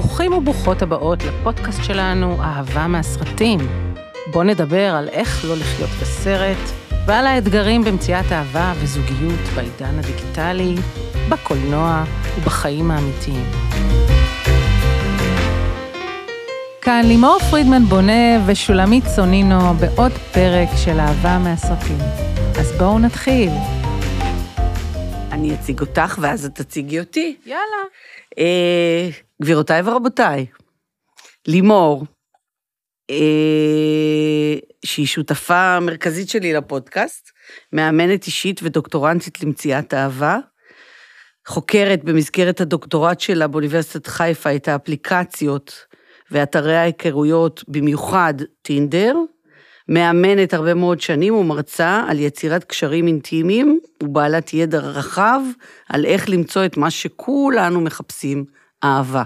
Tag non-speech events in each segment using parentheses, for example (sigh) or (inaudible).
ברוכים וברוכות הבאות לפודקאסט שלנו, אהבה מהסרטים. בואו נדבר על איך לא לחיות בסרט, ועל האתגרים במציאת אהבה וזוגיות בעידן הדיגיטלי, בקולנוע ובחיים האמיתיים. כאן לימור פרידמן בונה ושולמית סונינו בעוד פרק של אהבה מהסרטים. אז בואו נתחיל. אני אציג אותך ואז את תציגי אותי. יאללה. אה, גבירותיי ורבותיי, לימור, אה, שהיא שותפה מרכזית שלי לפודקאסט, מאמנת אישית ודוקטורנטית למציאת אהבה, חוקרת במסגרת הדוקטורט שלה באוניברסיטת חיפה את האפליקציות ואתרי ההיכרויות, במיוחד טינדר, מאמנת הרבה מאוד שנים ומרצה על יצירת קשרים אינטימיים ובעלת ידע רחב על איך למצוא את מה שכולנו מחפשים, אהבה.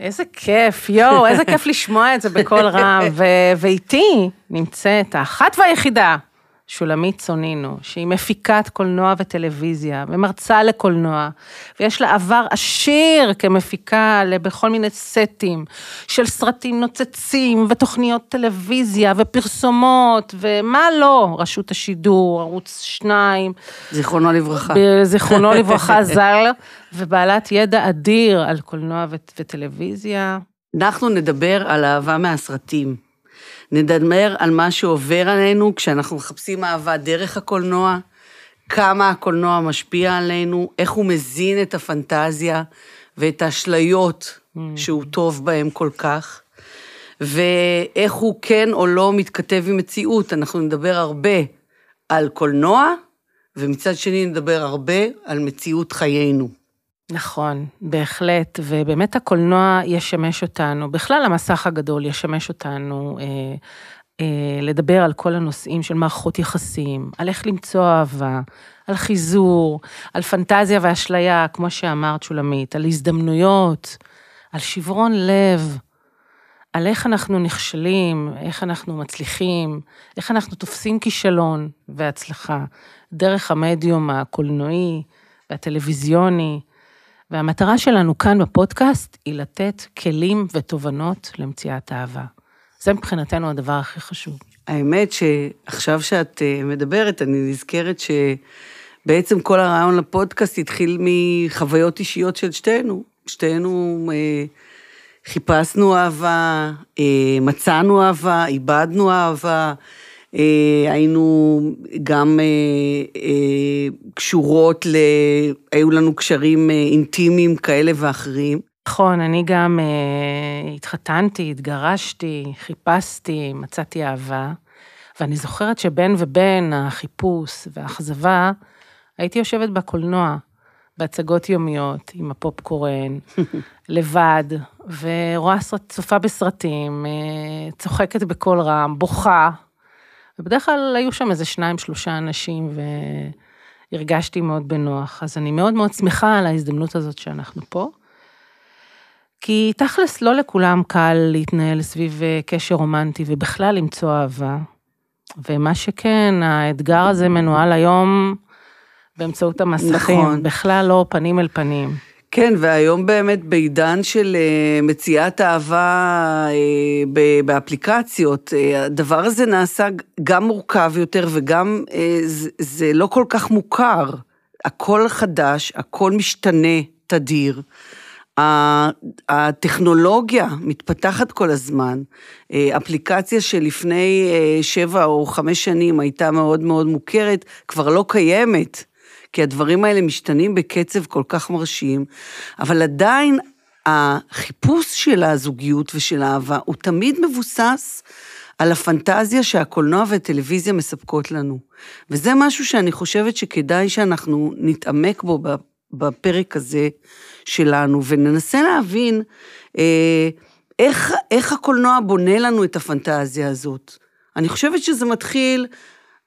איזה כיף, יואו, איזה כיף לשמוע את זה בקול רם. (laughs) ואיתי נמצאת האחת והיחידה, שולמית סונינו, שהיא מפיקת קולנוע וטלוויזיה, ומרצה לקולנוע, ויש לה עבר עשיר כמפיקה בכל מיני סטים של סרטים נוצצים, ותוכניות טלוויזיה, ופרסומות, ומה לא, רשות השידור, ערוץ 2. זיכרונו לברכה. זיכרונו לברכה (laughs) ז"ל, ובעלת ידע אדיר על קולנוע וטלוויזיה. אנחנו נדבר על אהבה מהסרטים. נדבר על מה שעובר עלינו כשאנחנו מחפשים אהבה דרך הקולנוע, כמה הקולנוע משפיע עלינו, איך הוא מזין את הפנטזיה ואת האשליות mm. שהוא טוב בהם כל כך, ואיך הוא כן או לא מתכתב עם מציאות. אנחנו נדבר הרבה על קולנוע, ומצד שני נדבר הרבה על מציאות חיינו. נכון, בהחלט, ובאמת הקולנוע ישמש אותנו, בכלל המסך הגדול ישמש אותנו אה, אה, לדבר על כל הנושאים של מערכות יחסים, על איך למצוא אהבה, על חיזור, על פנטזיה ואשליה, כמו שאמרת שולמית, על הזדמנויות, על שברון לב, על איך אנחנו נכשלים, איך אנחנו מצליחים, איך אנחנו תופסים כישלון והצלחה, דרך המדיום הקולנועי והטלוויזיוני. והמטרה שלנו כאן בפודקאסט היא לתת כלים ותובנות למציאת אהבה. זה מבחינתנו הדבר הכי חשוב. האמת שעכשיו שאת אה, מדברת, אני נזכרת שבעצם כל הרעיון לפודקאסט התחיל מחוויות אישיות של שתינו. שתינו אה, חיפשנו אהבה, אה, מצאנו אהבה, איבדנו אהבה. אה, היינו גם אה, אה, קשורות, ל... היו לנו קשרים אינטימיים כאלה ואחרים. נכון, אני גם התחתנתי, התגרשתי, חיפשתי, מצאתי אהבה, ואני זוכרת שבין ובין החיפוש והאכזבה, הייתי יושבת בקולנוע, בהצגות יומיות, עם הפופקורן, (laughs) לבד, ורואה צופה בסרטים, צוחקת בקול רם, בוכה, ובדרך כלל היו שם איזה שניים, שלושה אנשים, והרגשתי מאוד בנוח. אז אני מאוד מאוד שמחה על ההזדמנות הזאת שאנחנו פה. כי תכלס לא לכולם קל להתנהל סביב אה, קשר רומנטי ובכלל למצוא אהבה. ומה שכן, האתגר הזה מנוהל היום באמצעות המסכים. נכון. בכלל לא פנים אל פנים. כן, והיום באמת בעידן של אה, מציאת אהבה אה, באפליקציות, אה, הדבר הזה נעשה גם מורכב יותר וגם זה לא כל כך מוכר. הכל חדש, הכל משתנה תדיר. הטכנולוגיה מתפתחת כל הזמן. אפליקציה שלפני שבע או חמש שנים הייתה מאוד מאוד מוכרת, כבר לא קיימת. כי הדברים האלה משתנים בקצב כל כך מרשים, אבל עדיין החיפוש של הזוגיות ושל האהבה הוא תמיד מבוסס על הפנטזיה שהקולנוע והטלוויזיה מספקות לנו. וזה משהו שאני חושבת שכדאי שאנחנו נתעמק בו בפרק הזה שלנו, וננסה להבין אה, איך, איך הקולנוע בונה לנו את הפנטזיה הזאת. אני חושבת שזה מתחיל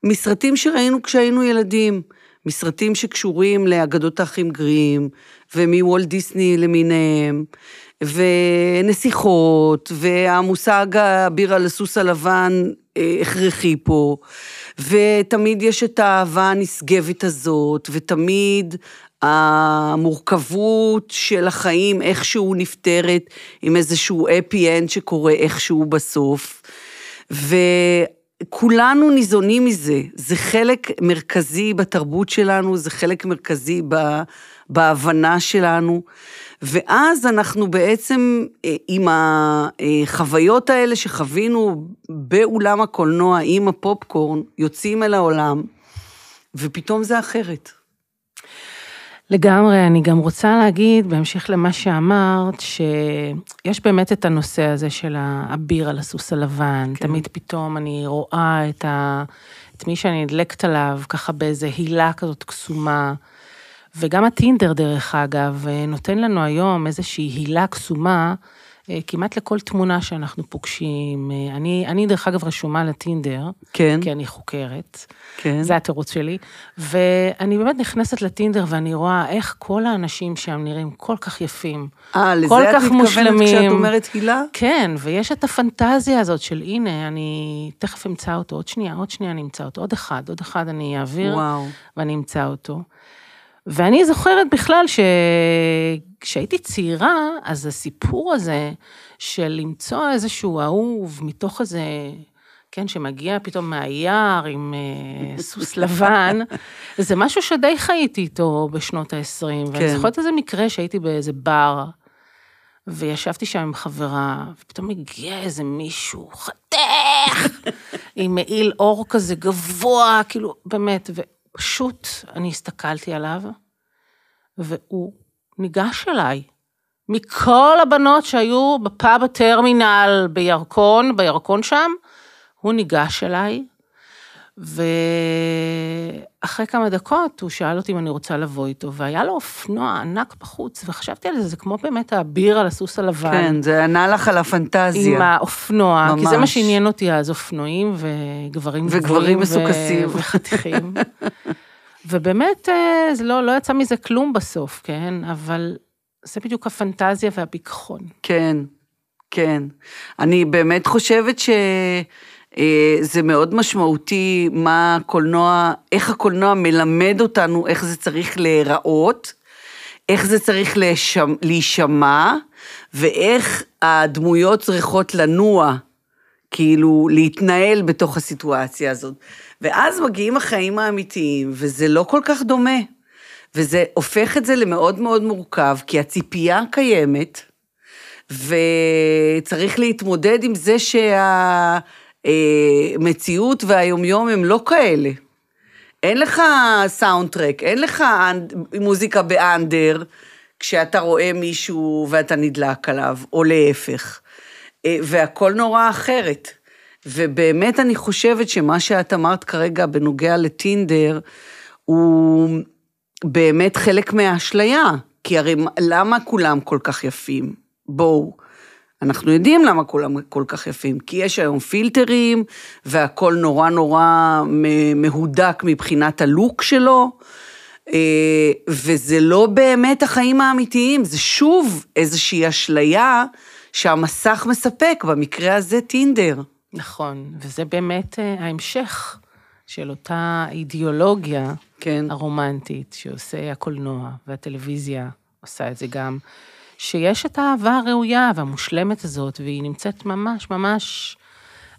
מסרטים שראינו כשהיינו ילדים. מסרטים שקשורים לאגדות האחים גרים, ומוולט דיסני למיניהם, ונסיכות, והמושג אביר על הסוס הלבן אה, הכרחי פה, ותמיד יש את האהבה הנשגבת הזאת, ותמיד המורכבות של החיים איכשהו נפתרת עם איזשהו אפי אנד שקורה איכשהו בסוף. וכולנו ניזונים מזה, זה חלק מרכזי בתרבות שלנו, זה חלק מרכזי ב, בהבנה שלנו. ואז אנחנו בעצם אה, עם החוויות האלה שחווינו באולם הקולנוע עם הפופקורן, יוצאים אל העולם, ופתאום זה אחרת. לגמרי, אני גם רוצה להגיד, בהמשך למה שאמרת, שיש באמת את הנושא הזה של האביר על הסוס הלבן. כן. תמיד פתאום אני רואה את, ה... את מי שאני נדלקת עליו, ככה באיזה הילה כזאת קסומה. וגם הטינדר, דרך אגב, נותן לנו היום איזושהי הילה קסומה, כמעט לכל תמונה שאנחנו פוגשים. אה, אני, אני דרך אגב רשומה לטינדר, כן. כי אני חוקרת. כן. זה התירוץ שלי. ואני באמת נכנסת לטינדר ואני רואה איך כל האנשים שם נראים כל כך יפים. אה, לזה את מתכוונת כשאת אומרת הילה? כן, ויש את הפנטזיה הזאת של הנה, אני תכף אמצא אותו, עוד שנייה, עוד שנייה אני אמצא אותו, עוד אחד, עוד אחד אני אעביר, וואו. ואני אמצא אותו. ואני זוכרת בכלל שכשהייתי צעירה, אז הסיפור הזה של למצוא איזשהו אהוב מתוך איזה, כן, שמגיע פתאום מהיער עם אה, (laughs) סוס לבן, זה משהו שדי חייתי איתו בשנות ה-20. כן. ואני זוכרת איזה מקרה שהייתי באיזה בר, וישבתי שם עם חברה, ופתאום הגיע איזה מישהו חתך, עם מעיל אור כזה גבוה, כאילו, באמת, פשוט אני הסתכלתי עליו, והוא ניגש אליי. מכל הבנות שהיו בפאב הטרמינל בירקון, בירקון שם, הוא ניגש אליי, ואחרי כמה דקות הוא שאל אותי אם אני רוצה לבוא איתו, והיה לו אופנוע ענק בחוץ, וחשבתי על זה, זה כמו באמת האביר על הסוס הלבן. כן, זה ענה לך על הפנטזיה. עם האופנוע, ממש. כי זה מה שעניין אותי אז, אופנועים וגברים וגברים מסוכסים. וחתיכים. (laughs) ובאמת, אה, זה לא, לא יצא מזה כלום בסוף, כן? אבל זה בדיוק הפנטזיה והביכחון. כן, כן. אני באמת חושבת ש... אה, זה מאוד משמעותי מה הקולנוע, איך הקולנוע מלמד אותנו איך זה צריך להיראות, איך זה צריך להישמע, ואיך הדמויות צריכות לנוע, כאילו להתנהל בתוך הסיטואציה הזאת. ואז מגיעים החיים האמיתיים, וזה לא כל כך דומה. וזה הופך את זה למאוד מאוד מורכב, כי הציפייה קיימת, וצריך להתמודד עם זה שהמציאות והיומיום הם לא כאלה. אין לך סאונד טרק, אין לך מוזיקה באנדר, כשאתה רואה מישהו ואתה נדלק עליו, או להפך. אה, והכל נורא אחרת. ובאמת אני חושבת שמה שאת אמרת כרגע בנוגע לטינדר, הוא באמת חלק מהאשליה. כי הרי למה כולם כל כך יפים? בואו. אנחנו יודעים למה כולם כל כך יפים, כי יש היום פילטרים, והכל נורא נורא מהודק מבחינת הלוק שלו, אה, וזה לא באמת החיים האמיתיים, זה שוב איזושהי אשליה שהמסך מספק, במקרה הזה טינדר. נכון, וזה באמת אה, ההמשך של אותה אידיאולוגיה כן. הרומנטית שעושה הקולנוע והטלוויזיה עושה את זה גם, שיש את האהבה הראויה והמושלמת הזאת, והיא נמצאת ממש ממש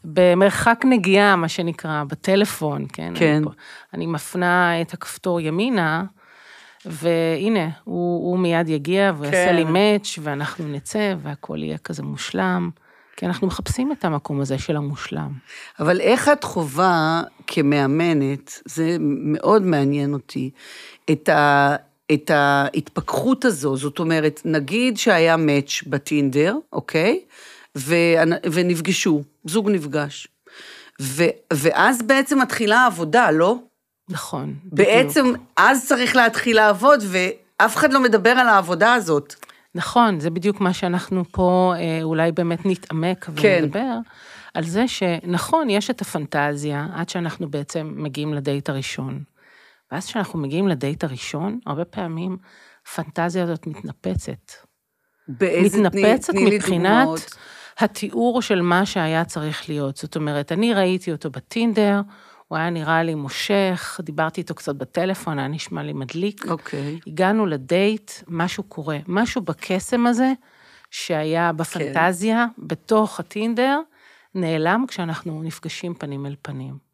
במרחק נגיעה, מה שנקרא, בטלפון, כן? כן. אני, אני מפנה את הכפתור ימינה, והנה, הוא, הוא מיד יגיע ויעשה כן. לי מאץ', ואנחנו נצא, והכל יהיה כזה מושלם. כי אנחנו מחפשים את המקום הזה של המושלם. אבל איך את חווה כמאמנת, זה מאוד מעניין אותי, את, ה, את ההתפכחות הזו, זאת אומרת, נגיד שהיה מאץ' בטינדר, אוקיי? ו, ונפגשו, זוג נפגש. ו, ואז בעצם מתחילה העבודה, לא? נכון, בדיוק. בעצם אז צריך להתחיל לעבוד, ואף אחד לא מדבר על העבודה הזאת. נכון, זה בדיוק מה שאנחנו פה אה, אולי באמת נתעמק כן. ונדבר, על זה שנכון, יש את הפנטזיה עד שאנחנו בעצם מגיעים לדייט הראשון. ואז כשאנחנו מגיעים לדייט הראשון, הרבה פעמים הפנטזיה הזאת מתנפצת. באיזה, מתנפצת תני, תני מבחינת התיאור של מה שהיה צריך להיות. זאת אומרת, אני ראיתי אותו בטינדר, הוא היה נראה לי מושך, דיברתי איתו קצת בטלפון, היה נשמע לי מדליק. אוקיי. הגענו לדייט, משהו קורה, משהו בקסם הזה, שהיה בפנטזיה, כן. בתוך הטינדר, נעלם כשאנחנו נפגשים פנים אל פנים.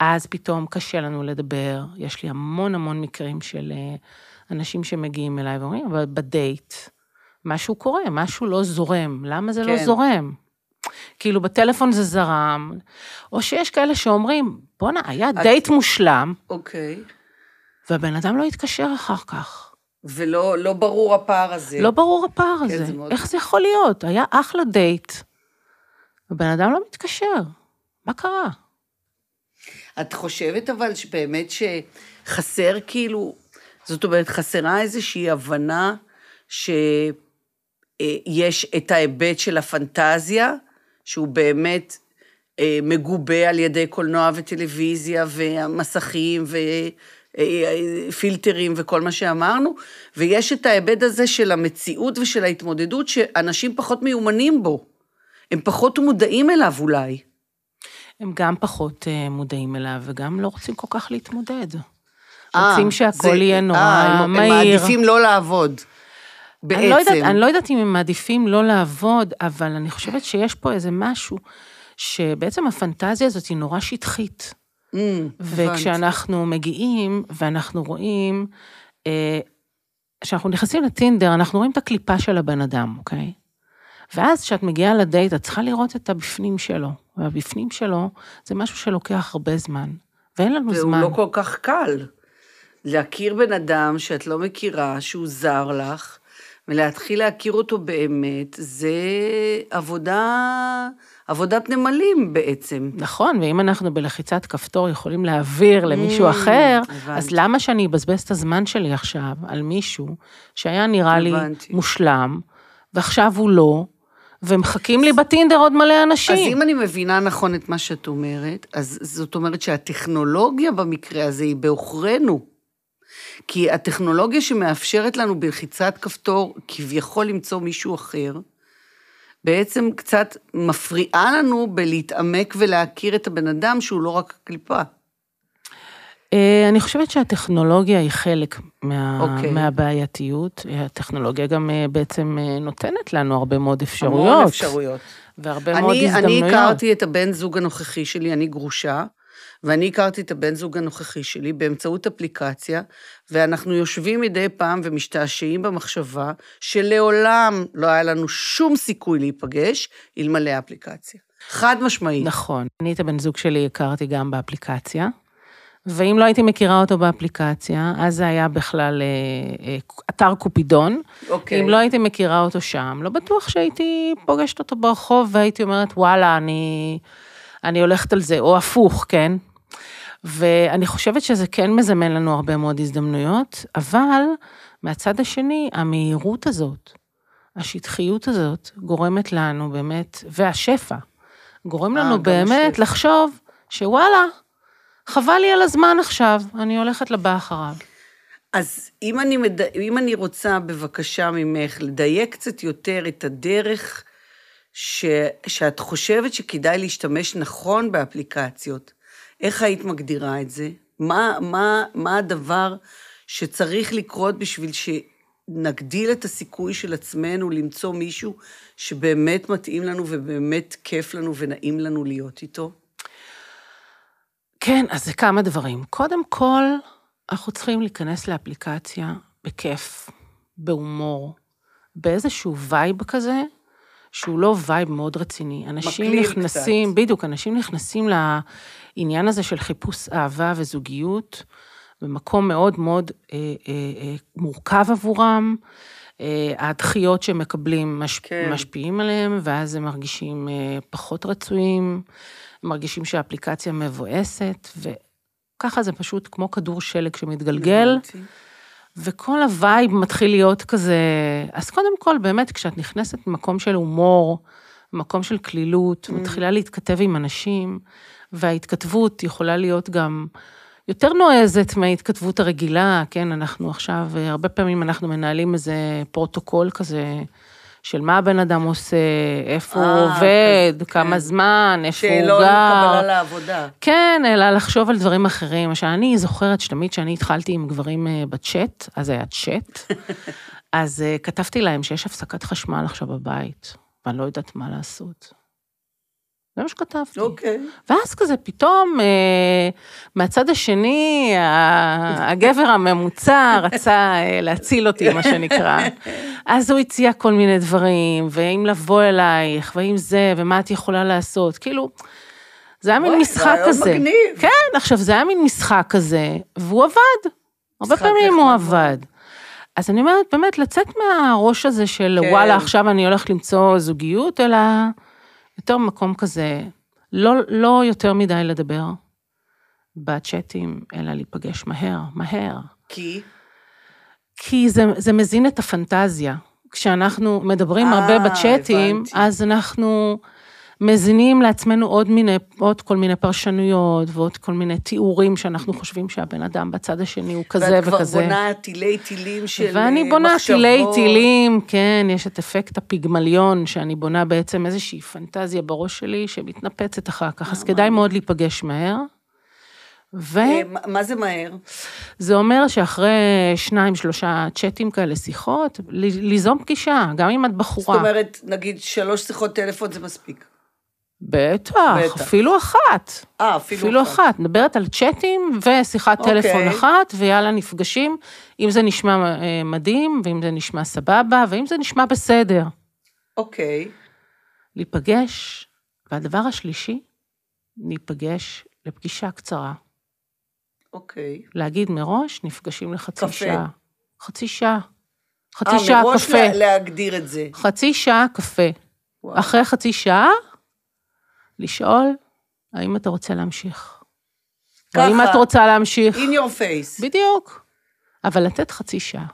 אז פתאום קשה לנו לדבר, יש לי המון המון מקרים של אה, אנשים שמגיעים אליי ואומרים, אבל בדייט, משהו קורה, משהו לא זורם, למה זה לא כן. לא זורם? כאילו בטלפון זה זרם, או שיש כאלה שאומרים, בואנה, היה את... דייט מושלם, אוקיי. והבן אדם לא התקשר אחר כך. ולא לא ברור הפער הזה. לא ברור הפער כן, הזה. זה מאוד... איך זה יכול להיות? היה אחלה דייט, הבן אדם לא מתקשר, מה קרה? את חושבת אבל שבאמת שחסר כאילו, זאת אומרת, חסרה איזושהי הבנה שיש את ההיבט של הפנטזיה, שהוא באמת אה, מגובה על ידי קולנוע וטלוויזיה והמסכים ופילטרים אה, וכל מה שאמרנו, ויש את ההיבט הזה של המציאות ושל ההתמודדות שאנשים פחות מיומנים בו. הם פחות מודעים אליו אולי. הם גם פחות אה, מודעים אליו, וגם לא רוצים כל כך להתמודד. אה, רוצים שהכל יהיה נורא אה, מהיר. הם מעדיפים לא לעבוד. בעצם. אני לא, יודעת, אני לא יודעת אם הם מעדיפים לא לעבוד, אבל אני חושבת שיש פה איזה משהו, שבעצם הפנטזיה הזאת היא נורא שטחית. Mm, וכשאנחנו. מגיעים ואנחנו רואים, כשאנחנו נכנסים לטינדר, אנחנו רואים את הקליפה של הבן אדם, אוקיי? ואז כשאת מגיעה לדייט, את צריכה לראות את הבפנים שלו. והבפנים שלו זה משהו שלוקח הרבה זמן, ואין לנו והוא זמן. והוא לא כל כך קל. להכיר בן אדם שאת לא מכירה, שהוא זר לך, ולהתחיל להכיר אותו באמת, זה עבודה, עבודת נמלים בעצם. נכון, ואם אנחנו בלחיצת כפתור יכולים להעביר למישהו mm, אחר, הבנתי. אז למה שאני אבזבז את הזמן שלי עכשיו על מישהו שהיה נראה הבנתי. לי מושלם, ועכשיו הוא לא, ומחכים לי בטינדר עוד מלא אנשים. אז אם אני מבינה נכון את מה שאת אומרת, אז זאת אומרת שהטכנולוגיה במקרה הזה היא בעוכרינו. כי הטכנולוגיה שמאפשרת לנו בלחיצת כפתור כביכול למצוא מישהו אחר, בעצם קצת מפריעה לנו בלהתעמק ולהכיר את הבן אדם שהוא לא רק קליפה. אה, אני חושבת שהטכנולוגיה היא חלק מה, okay. אוקיי. מהבעייתיות. הטכנולוגיה גם אה, בעצם אה, נותנת לנו הרבה מאוד אפשרויות. המון אפשרויות. והרבה אני, מאוד הזדמנויות. אני הכרתי את הבן זוג הנוכחי שלי, אני גרושה, ואני הכרתי את הבן זוג הנוכחי שלי באמצעות אפליקציה, ואנחנו יושבים מדי פעם ומשתעשעים במחשבה שלעולם לא היה לנו שום סיכוי להיפגש אלמלא האפליקציה. חד משמעית. נכון. אני את הבן זוג שלי הכרתי גם באפליקציה. ואם לא הייתי מכירה אותו באפליקציה, אז זה היה בכלל אה, אה, אתר קופידון. אוקיי. אם לא הייתי מכירה אותו שם, לא בטוח שהייתי פוגשת אותו ברחוב והייתי אומרת, וואלה, אני, אני הולכת על זה, או הפוך, כן? ואני חושבת שזה כן מזמן לנו הרבה מאוד הזדמנויות, אבל מהצד השני, המהירות הזאת, השטחיות הזאת, גורמת לנו באמת, והשפע, גורם לנו באמת השפע. לחשוב שוואלה, חבל לי על הזמן עכשיו, אני הולכת לבא אחריו. אז אם אני, מד... אם אני רוצה בבקשה ממך לדייק קצת יותר את הדרך ש... שאת חושבת שכדאי להשתמש נכון באפליקציות, איך היית מגדירה את זה? מה, מה, מה הדבר שצריך לקרות בשביל שנגדיל את הסיכוי של עצמנו למצוא מישהו שבאמת מתאים לנו ובאמת כיף לנו ונעים לנו להיות איתו? כן, אז זה כמה דברים. קודם כל, אנחנו צריכים להיכנס לאפליקציה בכיף, בהומור, באיזשהו vibe כזה, שהוא לא vibe מאוד רציני. אנשים נכנסים, קצת. בדיוק, אנשים נכנסים לעניין הזה של חיפוש אהבה וזוגיות, במקום מאוד מאוד אה, אה, אה, מורכב עבורם. אה, הדחיות שהם מקבלים מש, כן. משפיעים עליהם, ואז הם מרגישים אה, פחות רצויים. מרגישים שהאפליקציה מבואסת, וככה זה פשוט כמו כדור שלג שמתגלגל, וכל ה vibe מתחיל להיות כזה, אז קודם כל, באמת, כשאת נכנסת ממקום של הומור, מקום של קלילות, mm. מתחילה להתכתב עם אנשים, וההתכתבות יכולה להיות גם יותר נועזת מההתכתבות הרגילה, כן, אנחנו עכשיו, הרבה פעמים אנחנו מנהלים איזה פרוטוקול כזה, של מה הבן אדם עושה, איפה הוא אה, עובד, כזה, כמה כן. זמן, איפה הוא גר. קבלה לעבודה. כן, אלא לחשוב על דברים אחרים. למשל, אני זוכרת שתמיד כשאני התחלתי עם גברים אה, בצ'אט, אז היה צ'אט, (laughs) אז אה, כתבתי להם שיש הפסקת חשמל עכשיו בבית, ואני לא יודעת מה לעשות. זה מה שכתבתי. אוקיי. ואז כזה פתאום, אה, מהצד השני, הגבר הממוצע רצה אה, להציל אותי, מה שנקרא. אז הוא הציע כל מיני דברים, ואם לבוא אלייך, ואם זה, ומה את יכולה לעשות. כאילו, זה היה מין משחק כזה. מגניב. כן, עכשיו, זה היה מין משחק כזה, והוא עבד. הרבה פעמים הוא. עבד. אז אני אומרת, באמת, לצאת מהראש הזה של כן. וואלה, עכשיו אני הולך למצוא זוגיות, אלא יותר מקום כזה, לא, לא יותר מדי לדבר בצ'אטים, אלא להיפגש מהר, מהר. כי? כי זה, זה מזין את הפנטזיה. כשאנחנו מדברים אה, הרבה בצ'אטים, הבנתי. אז אנחנו מזינים לעצמנו עוד, מיני, עוד כל מיני פרשנויות ועוד כל מיני תיאורים שאנחנו חושבים שהבן אדם בצד השני הוא כזה ואת כבר וכזה. בונה תילי תילים של ואני אה, בונה מחשבות. תילי תילים, כן, יש את אפקט הפיגמליון, שאני בונה בעצם איזושהי פנטזיה בראש שלי שמתנפצת אחר כך, אז כדאי מאוד להיפגש מהר. ו... אה, מה- זה מהר? זה אומר שאחרי שניים, שלושה צ'אטים כאלה, שיחות, ליזום פגישה, גם אם את זאת בחורה. אומרת, נגיד שלוש שיחות טלפון זה מספיק. בטח. אפילו אחת. אה, אפילו, אפילו אחת. מדברת על צ'אטים ושיחת אוקיי. טלפון אחת, ויאללה, נפגשים, אם זה נשמע אה, מדהים, ואם זה נשמע סבבה, ואם זה נשמע בסדר. אוקיי. להיפגש, והדבר השלישי, להיפגש לפגישה קצרה. אוקיי. להגיד מראש, נפגשים לחצי קפה. שעה. חצי שעה. חצי אה, שעה מראש קפה. לה- להגדיר את זה. חצי שעה קפה. וואו. אחרי חצי שעה, לשאול, האם אתה רוצה להמשיך? ככה. האם את רוצה להמשיך? In your face. בדיוק. אבל לתת חצי שעה.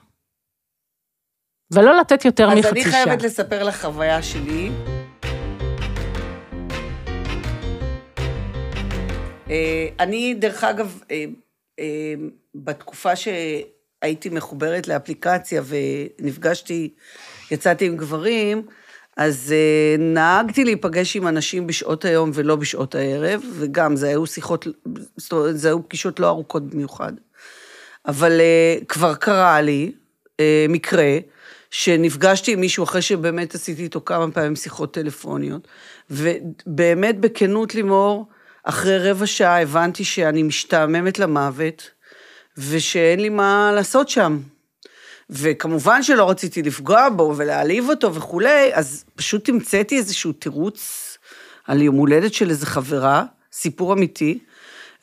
ולא לתת יותר אז מחצי אני שעה. חייבת לספר לך חוויה שלי. אה, אני, דרך אגב, אה, אה, בתקופה שהייתי מחוברת לאפליקציה ונפגשתי, יצאתי עם גברים, אז אה, נהגתי להיפגש עם אנשים בשעות היום ולא בשעות הערב, וגם זה היו שיחות, זאת אומרת, זה היו פגישות לא ארוכות במיוחד. אבל uh, כבר קרה לי uh, מקרה שנפגשתי עם מישהו אחרי שבאמת עשיתי איתו כמה פעמים שיחות טלפוניות, ובאמת בכנות לימור, אחרי רבע שעה הבנתי שאני משתעממת למוות, ושאין לי מה לעשות שם. וכמובן שלא רציתי לפגוע בו ולהעליב אותו וכולי, אז פשוט המצאתי איזשהו תירוץ על יום הולדת של איזה חברה, סיפור אמיתי,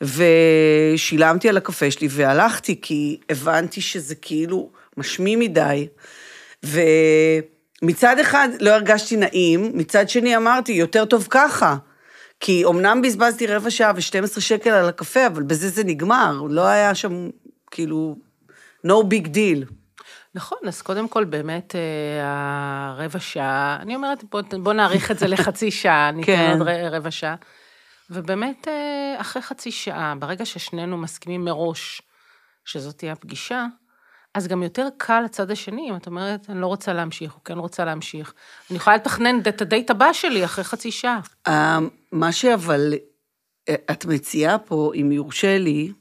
ושילמתי על הקפה שלי והלכתי, כי הבנתי שזה כאילו משמי מדי. ומצד אחד לא הרגשתי נעים, מצד שני אמרתי, יותר טוב ככה. כי אמנם בזבזתי רבע שעה ו-12 שקל על הקפה, אבל בזה זה נגמר, לא היה שם, כאילו, no big deal. נכון, אז קודם כל באמת אה, הרבע שעה, אני אומרת, בוא, בוא נאריך את זה לחצי (laughs) שעה, ניתן כן. עוד רבע שעה. ובאמת, אה, אחרי חצי שעה, ברגע ששנינו מסכימים מראש שזאת תהיה הפגישה, אז גם יותר קל לצד השני, אם את אומרת, אני לא רוצה להמשיך, או כן רוצה להמשיך. אני יכולה לתכנן את הדייט הבא שלי אחרי חצי שעה. אה, מה שאבל את מציעה פה, אם יורשה לי,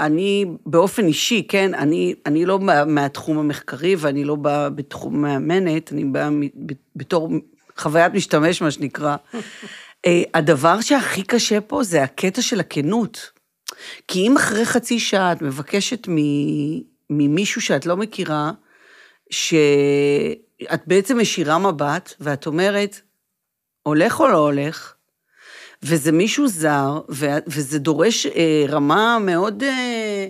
אני באופן אישי, כן, אני, אני לא מה- מהתחום המחקרי ואני לא באה בתחום מאמנת, אני באה בתור חוויית משתמש, מה שנקרא. אה, הדבר שהכי קשה פה זה הקטע של הכנות. כי אם אחרי חצי שעה את מבקשת ממישהו שאת לא מכירה, שאת בעצם משאירה מבט, ואת אומרת, הולך או לא הולך, וזה מישהו זר, וזה דורש אה, רמה מאוד אה,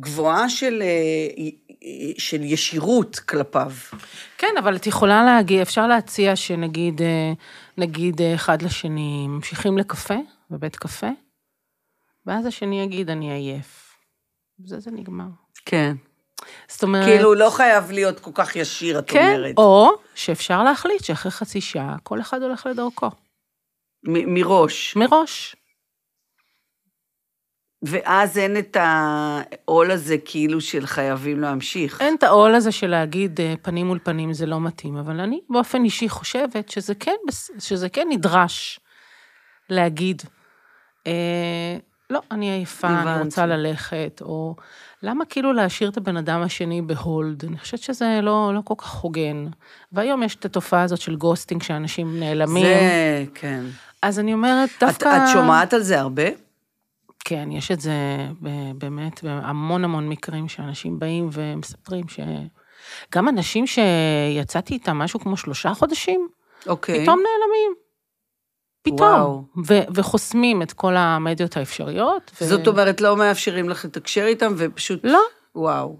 גבוהה של, אה, של ישירות כלפיו. כן, אבל את יכולה להגיע, אפשר להציע שנגיד, אה, נגיד אה, אחד לשני, ממשיכים לקפה, בבית קפה, ואז השני יגיד, אני עייף. בזה זה נגמר. כן. זאת אומרת... כאילו, לא חייב להיות כל כך ישיר, את כן, אומרת. או שאפשר להחליט שאחרי חצי שעה כל אחד הולך לדרכו, מ- מראש. מראש. ואז אין את העול הזה כאילו של חייבים להמשיך. אין את העול הזה של להגיד אה, פנים מול פנים זה לא מתאים, אבל אני באופן אישי חושבת שזה כן, שזה כן נדרש להגיד, אה, לא, אני עייפה, אני. רוצה ללכת, או למה כאילו להשאיר את הבן אדם השני ב hold? אני חושבת שזה לא, לא כל כך הוגן. והיום יש את התופעה הזאת של ghosting, שאנשים נעלמים. זה, כן. אז אני אומרת, את, דווקא... את שומעת על זה הרבה? כן, יש את זה באמת בהמון המון מקרים שאנשים באים ומספרים ש... גם אנשים שיצאתי איתם משהו כמו שלושה חודשים, אוקיי. פתאום נעלמים. פתאום. וואו. ו- וחוסמים את כל המדיות האפשריות. ו- זאת אומרת, לא מאפשרים לך לתקשר איתם, ופשוט... לא, וואו.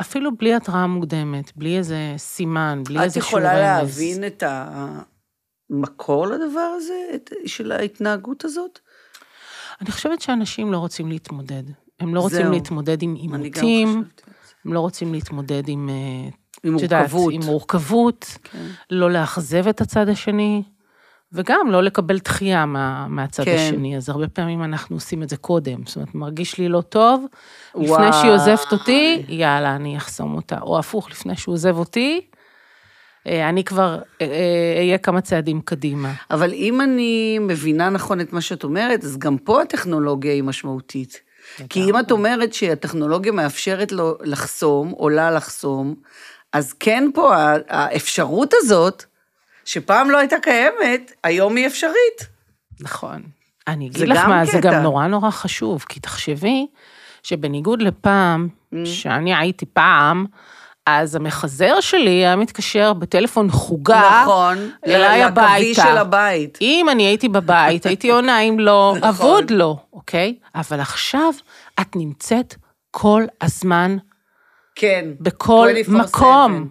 אפילו בלי התראה מוקדמת, בלי איזה סימן, בלי את איזה יכולה רמז. להבין את המקור לדבר הזה, את, של ההתנהגות הזאת? אני חושבת שאנשים לא רוצים להתמודד. הם לא רוצים זהו. להתמודד עם עימותים. הם לא רוצים להתמודד עם... אה, עם את יודעת, מורכבות. עם מורכבות, כן. לא לאכזב את הצד השני, וגם לא לקבל דחייה מה, מהצד כן. השני. אז הרבה פעמים אנחנו עושים את זה קודם. זאת אומרת, מרגיש לי לא טוב, לפני וואי. שהיא עוזבת אותי, יאללה, אני אחסום אותה. או הפוך, לפני שהוא עוזב אותי, אה, אני כבר אה, אה, אהיה כמה צעדים קדימה. אבל אם אני מבינה נכון את מה שאת אומרת, אז גם פה הטכנולוגיה היא משמעותית. כי אם את אומרת שהטכנולוגיה מאפשרת לו לחסום, או לה לחסום, אז כן פה האפשרות הזאת, שפעם לא הייתה קיימת, היום היא אפשרית. נכון. אני זה אגיד לך גם מה, זה קטע. גם נורא נורא חשוב, כי תחשבי שבניגוד לפעם, Mm. שאני הייתי פעם, אז המחזר שלי היה מתקשר בטלפון חוגה, נכון, אליי לקווי הביתה. של הבית. אם אני הייתי בבית, (laughs) הייתי עונה, אם לא, נכון. אבוד לו, אוקיי? אבל עכשיו את נמצאת כל הזמן, כן. בכל 24/7. מקום.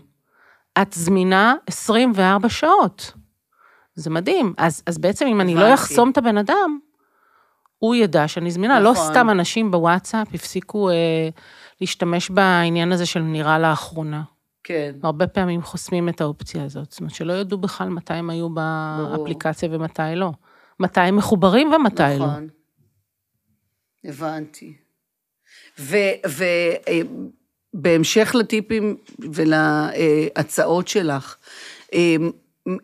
את זמינה 24 שעות. זה מדהים. אז, אז בעצם אם אני לא. אחסום את הבן אדם, הוא ידע שאני זמינה. לא נכון. סתם אנשים בוואטסאפ הפסיקו אה, להשתמש בעניין הזה של נראה לאחרונה. כן. הרבה פעמים חוסמים את האופציה הזאת. זאת אומרת, שלא ידעו בכלל מתי הם היו באפליקציה ומתי לא. מתי הם מחוברים ומתי לא. נכון. הבנתי. ובהמשך לטיפים ולהצעות שלך, אה,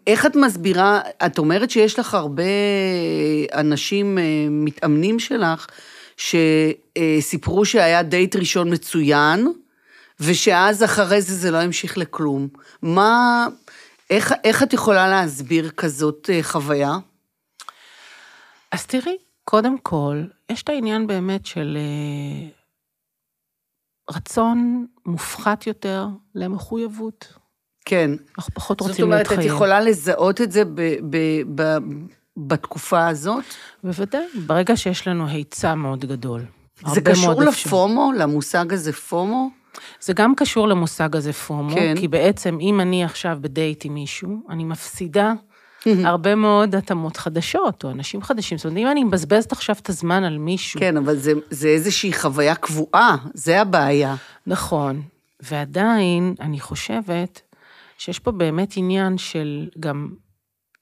איך את מסבירה, את אומרת שיש לך הרבה אנשים אה, מתאמנים שלך, שסיפרו שהיה דייט ראשון מצוין, ושאז אחרי זה זה לא המשיך לכלום. מה, איך, איך את יכולה להסביר כזאת אה, חוויה? אז תראי, קודם כל, יש את העניין באמת של אה, רצון מופחת יותר למחויבות. כן. אנחנו פחות זאת רוצים אומרת, להתחייב. את יכולה לזהות את זה ב, ב, ב, בתקופה הזאת? בוודאי, ברגע שיש לנו היצע מאוד גדול. זה קשור מאוד אפשר- לפומו, למושג הזה פומו? זה גם קשור למושג הזה פומו, כן. כי בעצם אם אני עכשיו בדייט עם מישהו, אני מפסידה הרבה מאוד התאמות חדשות, או אנשים חדשים. זאת אומרת, אם אני מבזבזת עכשיו את הזמן על מישהו, כן, אבל זה, זה איזושהי חוויה קבועה, זה הבעיה. נכון, ועדיין אני חושבת שיש פה באמת עניין של גם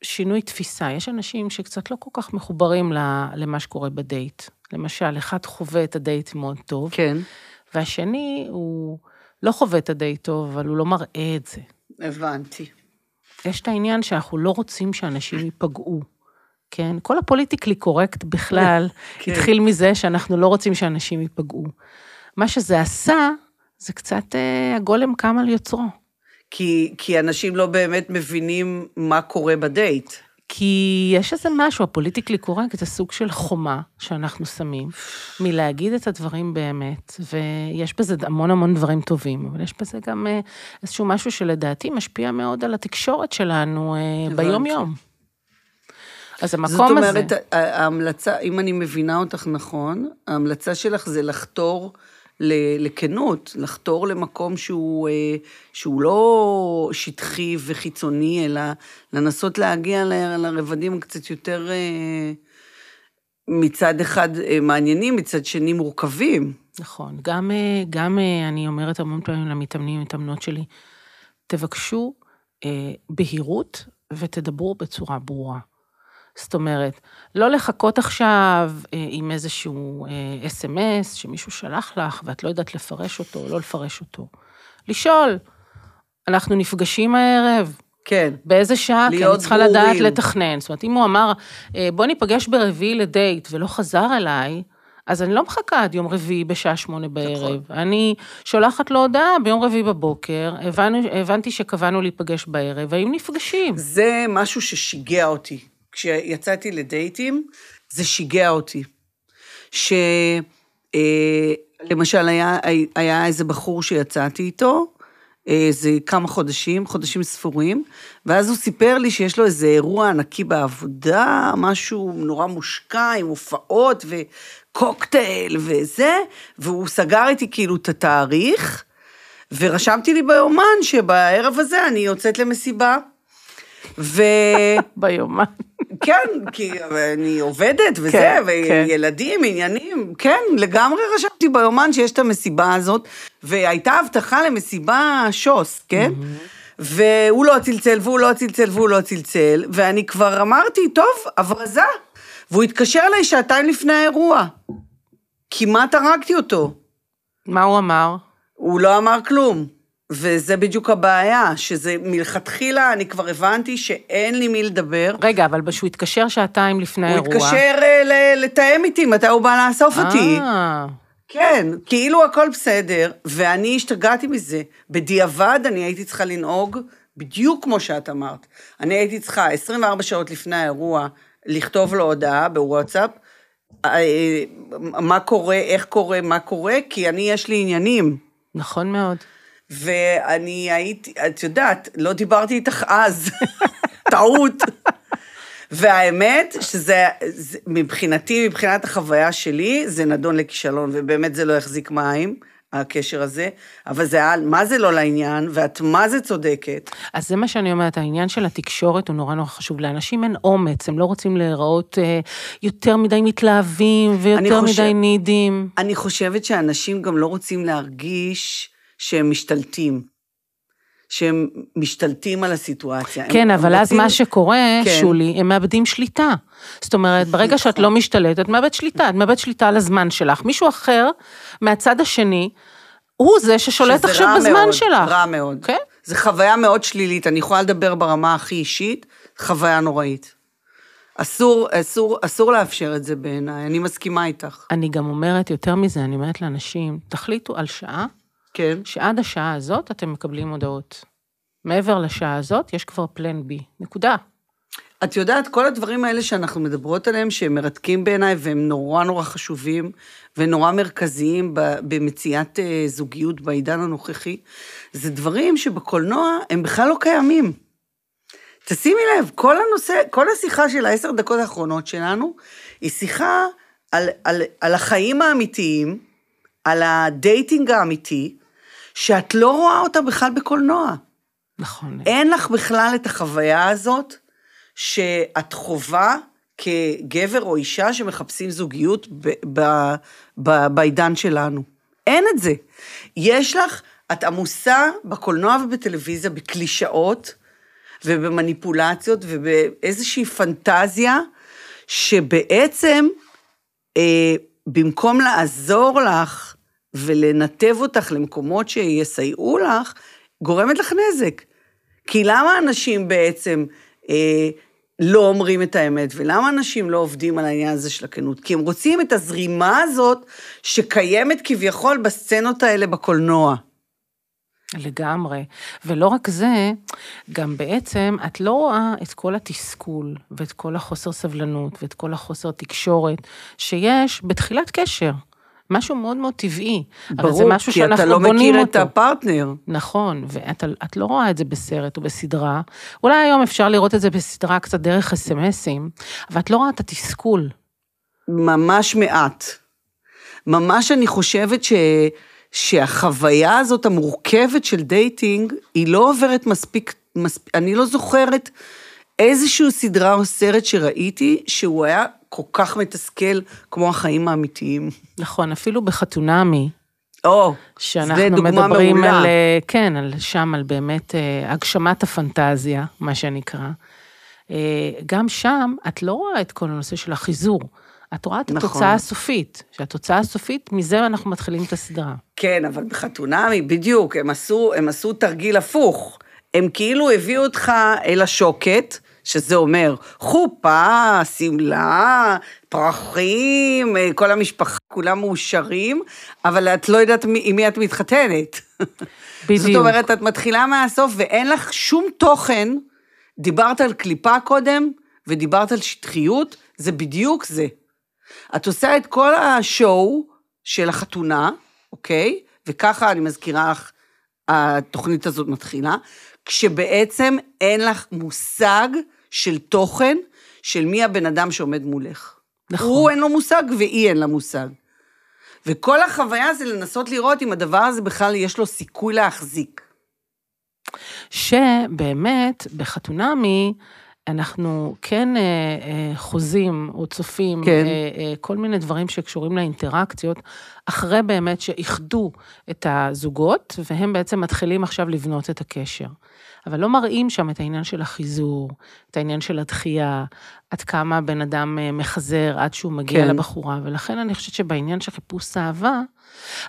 שינוי תפיסה. יש אנשים שקצת לא כל כך מחוברים למה שקורה בדייט. למשל, אחד חווה את הדייט מאוד טוב, כן, והשני הוא לא חווה את הדייט טוב, אבל הוא לא מראה את זה. הבנתי. יש את העניין שאנחנו לא רוצים שאנשים ייפגעו. כן? כל הפוליטיקלי קורקט בכלל (laughs) כן. התחיל מזה שאנחנו לא רוצים שאנשים ייפגעו. מה שזה עשה, זה קצת אה, הגולם קם על יוצרו. כי, כי אנשים לא באמת מבינים מה קורה בדייט. כי יש איזה משהו, הפוליטיקלי קורקט זה סוג של חומה שאנחנו שמים, מלהגיד את הדברים באמת, ויש בזה המון המון דברים טובים, אבל יש בזה גם אה, איזשהו משהו שלדעתי משפיע מאוד על התקשורת שלנו אה. ביום-יום. אז המקום זאת הזה... אומרת, ה- ההמלצה, אם אני מבינה אותך נכון, ההמלצה שלך זה לחתור לכנות, לחתור למקום שהוא, אה, שהוא לא שטחי וחיצוני, אלא לנסות להגיע לרבדים קצת יותר אה, מצד אחד אה, מעניינים, מצד שני מורכבים. נכון, גם, גם אני אומרת המון פעמים למתאמנים, מתאמנות שלי, תבקשו בהירות ותדברו בצורה ברורה. זאת אומרת, לא לחכות עכשיו אה, עם איזשהו אה, אס.אם.אס שמישהו שלח לך ואת לא יודעת לפרש אותו או לא לפרש אותו. לשאול, אנחנו נפגשים הערב, כן. באיזה שעה? כי אני צריכה לדעת ברורים. לתכנן. זאת אומרת, אם הוא אמר, אה, בוא ניפגש ברביעי לדייט ולא חזר אליי, אז אני לא מחכה עד יום רביעי בשעה שמונה בערב. אני שולחת לו הודעה ביום רביעי בבוקר, הבנו, הבנתי שקבענו להיפגש בערב, האם נפגשים? זה משהו ששיגע אותי. כשיצאתי לדייטים, זה שיגע אותי. שלמשל היה, היה איזה בחור שיצאתי איתו, איזה כמה חודשים, חודשים ספורים, ואז הוא סיפר לי שיש לו איזה אירוע ענקי בעבודה, משהו נורא מושקע עם הופעות וקוקטייל וזה, והוא סגר איתי כאילו את התאריך, ורשמתי לי ביומן שבערב הזה אני יוצאת למסיבה. ו... (laughs) ביומן. כן, כי אני עובדת וזה, כן, וילדים, עניינים, כן, לגמרי רשמתי ביומן שיש את המסיבה הזאת, והייתה הבטחה למסיבה שוס, כן? והוא לא צלצל, והוא לא צלצל, והוא לא צלצל, ואני כבר אמרתי, טוב, הברזה. והוא התקשר אליי שעתיים לפני האירוע. כמעט הרגתי אותו. מה הוא אמר? הוא לא אמר כלום. וזה בדיוק הבעיה, שזה מלכתחילה, אני כבר הבנתי שאין לי מי לדבר. רגע, אבל שהוא התקשר שעתיים לפני הוא האירוע. התקשר אה, ל- לתאם איתי מתי הוא בא לאסוף אותי. אה, כן, כאילו הכל בסדר, ואני השתגעתי מזה. בדיעבד אני הייתי צריכה לנהוג בדיוק כמו שאת אמרת. אני הייתי צריכה 24 שעות לפני האירוע לכתוב לו הודעה בוואטסאפ, אה, מה קורה, איך קורה, מה קורה, כי אני, יש לי עניינים. נכון מאוד. ואני הייתי, את יודעת, לא דיברתי איתך אז, (laughs) טעות. והאמת שזה, זה, מבחינתי, מבחינת החוויה שלי, זה נדון לכישלון, ובאמת זה לא החזיק מים, הקשר הזה, אבל זה היה, מה זה לא לעניין, ואת מה זה צודקת. אז זה מה שאני אומרת, העניין של התקשורת הוא נורא נורא חשוב. לאנשים אין אומץ, הם לא רוצים להיראות אה, יותר מדי מתלהבים ויותר חושב- מדי נידים. אני חושבת שאנשים גם לא רוצים להרגיש שהם משתלטים. שהם משתלטים על הסיטואציה. כן, אבל אז מה שקורה, כן. שולי, הם מאבדים שליטה. זאת אומרת, ברגע שאת נכון. לא משתלטת, את מאבדת שליטה, את מאבדת שליטה על הזמן שלך. מישהו אחר, מהצד השני, הוא זה ששולט עכשיו רע בזמן מאוד, שלך. רע מאוד. כן? זו חוויה מאוד שלילית, אני יכולה לדבר ברמה הכי אישית, חוויה נוראית. אסור, אסור, אסור לאפשר את זה בעיניי, אני מסכימה איתך. אני גם אומרת, יותר מזה, אני אומרת לאנשים, תחליטו על שעה, כן. שעד השעה הזאת אתם מקבלים הודעות. מעבר לשעה הזאת, יש כבר פלן בי. נקודה. את יודעת, כל הדברים האלה שאנחנו מדברות עליהם, שהם מרתקים בעיניי, והם נורא נורא חשובים, ונורא מרכזיים במציאת אה, זוגיות בעידן הנוכחי, זה דברים שבקולנוע הם בכלל לא קיימים. תשימי לב, כל הנושא, כל השיחה של העשר דקות האחרונות שלנו, היא שיחה על, על, על החיים האמיתיים, על הדייטינג האמיתי, שאת לא רואה אותה בכלל בקולנוע. נכון. אין לך בכלל את החוויה הזאת שאת חווה כגבר או אישה שמחפשים זוגיות ב- ב- ב- בעידן שלנו. אין את זה. יש לך, את עמוסה בקולנוע ובטלוויזיה בקלישאות ובמניפולציות ובאיזושהי פנטזיה שבעצם אה, במקום לעזור לך ולנתב אותך למקומות שיסייעו לך, גורמת לך נזק. כי למה אנשים בעצם אה, לא אומרים את האמת, ולמה אנשים לא עובדים על העניין הזה של הכנות? כי הם רוצים את הזרימה הזאת שקיימת כביכול בסצנות האלה בקולנוע. לגמרי. ולא רק זה, גם בעצם את לא רואה את כל התסכול ואת כל החוסר סבלנות ואת כל החוסר תקשורת שיש בתחילת קשר. משהו מאוד מאוד טבעי. אבל זה ברור, משהו כי אתה לא מכיר אותו. את הפרטנר. נכון, ואת את לא רואה את זה בסרט או בסדרה. אולי היום אפשר לראות את זה בסדרה קצת דרך אס.אם.אסים, אבל את לא רואה את התסכול. ממש מעט. ממש אני חושבת ש... שהחוויה הזאת המורכבת של dating, היא לא עוברת מספיק, מספיק, אני לא זוכרת איזושהי סדרה או סרט שראיתי שהוא היה כל כך מתסכל כמו החיים האמיתיים. נכון, אפילו בחתונמי, או, שאנחנו זה דוגמה מדברים מעולה. על, אה, כן, על שם, על באמת אה, הגשמת הפנטזיה, מה שנקרא. גם שם את לא רואה את כל הנושא של החיזור. את רואה את נכון. התוצאה הסופית, שהתוצאה הסופית, מזה אנחנו מתחילים את הסדרה. כן, אבל בחתונמי, בדיוק, הם עשו, הם עשו תרגיל הפוך. הם כאילו הביאו אותך אל השוקת, שזה אומר חופה, שמלה, פרחים, אה, כל המשפחה, כולם מאושרים, אבל את לא יודעת מי- עם מי את מתחתנת. (laughs) בדיוק. זאת אומרת, את מתחילה מהסוף ואין לך שום תוכן. דיברת על קליפה קודם, ודיברת על שטחיות, זה בדיוק זה. את עושה את כל השואו של החתונה, אוקיי? וככה אני מזכירה לך, התוכנית הזאת מתחילה, כשבעצם אין לך מושג של תוכן של מי הבן אדם שעומד מולך. נכון. הוא אין לו מושג והיא אין לה מושג. וכל החוויה זה לנסות לראות אם הדבר הזה בכלל יש לו סיכוי להחזיק. שבאמת, בחתונמי, אנחנו כן אה, אה, חוזים או צופים כן. אה, אה, כל מיני דברים שקשורים לאינטראקציות, אחרי באמת שאיחדו את הזוגות, והם בעצם מתחילים עכשיו לבנות את הקשר. אבל לא מראים שם את העניין של החיזור, את העניין של הדחייה, עד כמה בן אדם אה, מחזר עד שהוא מגיע כן. לבחורה, ולכן אני חושבת שבעניין של חיפוש אהבה,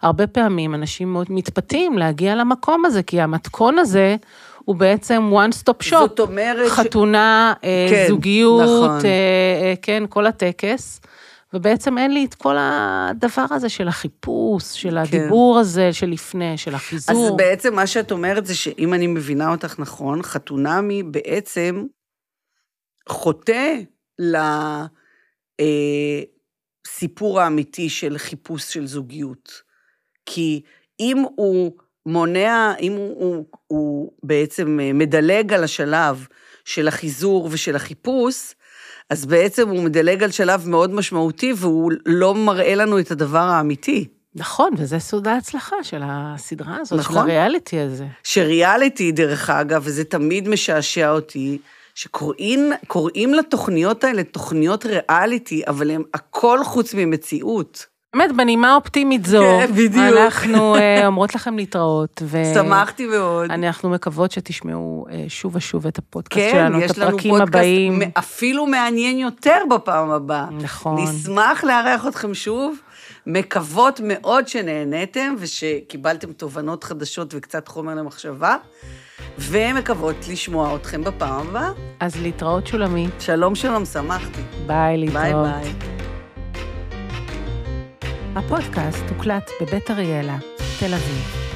הרבה פעמים אנשים מאוד מתפתים להגיע למקום הזה, כי המתכון הזה הוא בעצם one stop shop. זאת אומרת ש- חתונה, אה, כן, זוגיות, נכון. אה, אה, כן, כל הטקס. ובעצם אין לי את כל הדבר הזה של החיפוש, של הדיבור הזה של לפני, של אז החיזור. בעצם מה שאת אומרת זה שאם אני מבינה אותך נכון, חתונמי בעצם חוטא לסיפור האמיתי של חיפוש של זוגיות. כי אם הוא מונע, אם הוא, הוא, הוא בעצם אה, מדלג על השלב של החיזור ושל החיפוש, אז בעצם הוא מדלג על שלב מאוד משמעותי והוא לא מראה לנו את הדבר האמיתי. נכון, וזה סוד ההצלחה של הסדרה הזאת, נכון. של הריאליטי הזה. שריאליטי, דרך אגב, וזה תמיד משעשע אותי, שקוראים קוראים לתוכניות האלה תוכניות ריאליטי, אבל הן הכל חוץ ממציאות. באמת, בנימה אופטימית זו, כן, בדיוק. אנחנו אה, אומרות לכם להתראות, ו... שמחתי מאוד. אנחנו מקוות שתשמעו אה, שוב ושוב את הפודקאסט כן, שלנו, יש את לנו הפרקים פודקאסט הבאים. מ- אפילו מעניין יותר בפעם הבאה. נכון. נשמח לארח אתכם שוב, מקוות מאוד שנהניתם ושקיבלתם תובנות חדשות וקצת חומר למחשבה, ומקוות לשמוע אתכם בפעם הבאה. אז להתראות שולמית, שלום שלום, שמחתי. ביי, להתראות. ביי ביי. הפודקאסט הוקלט בבית אריאלה, תל אביב.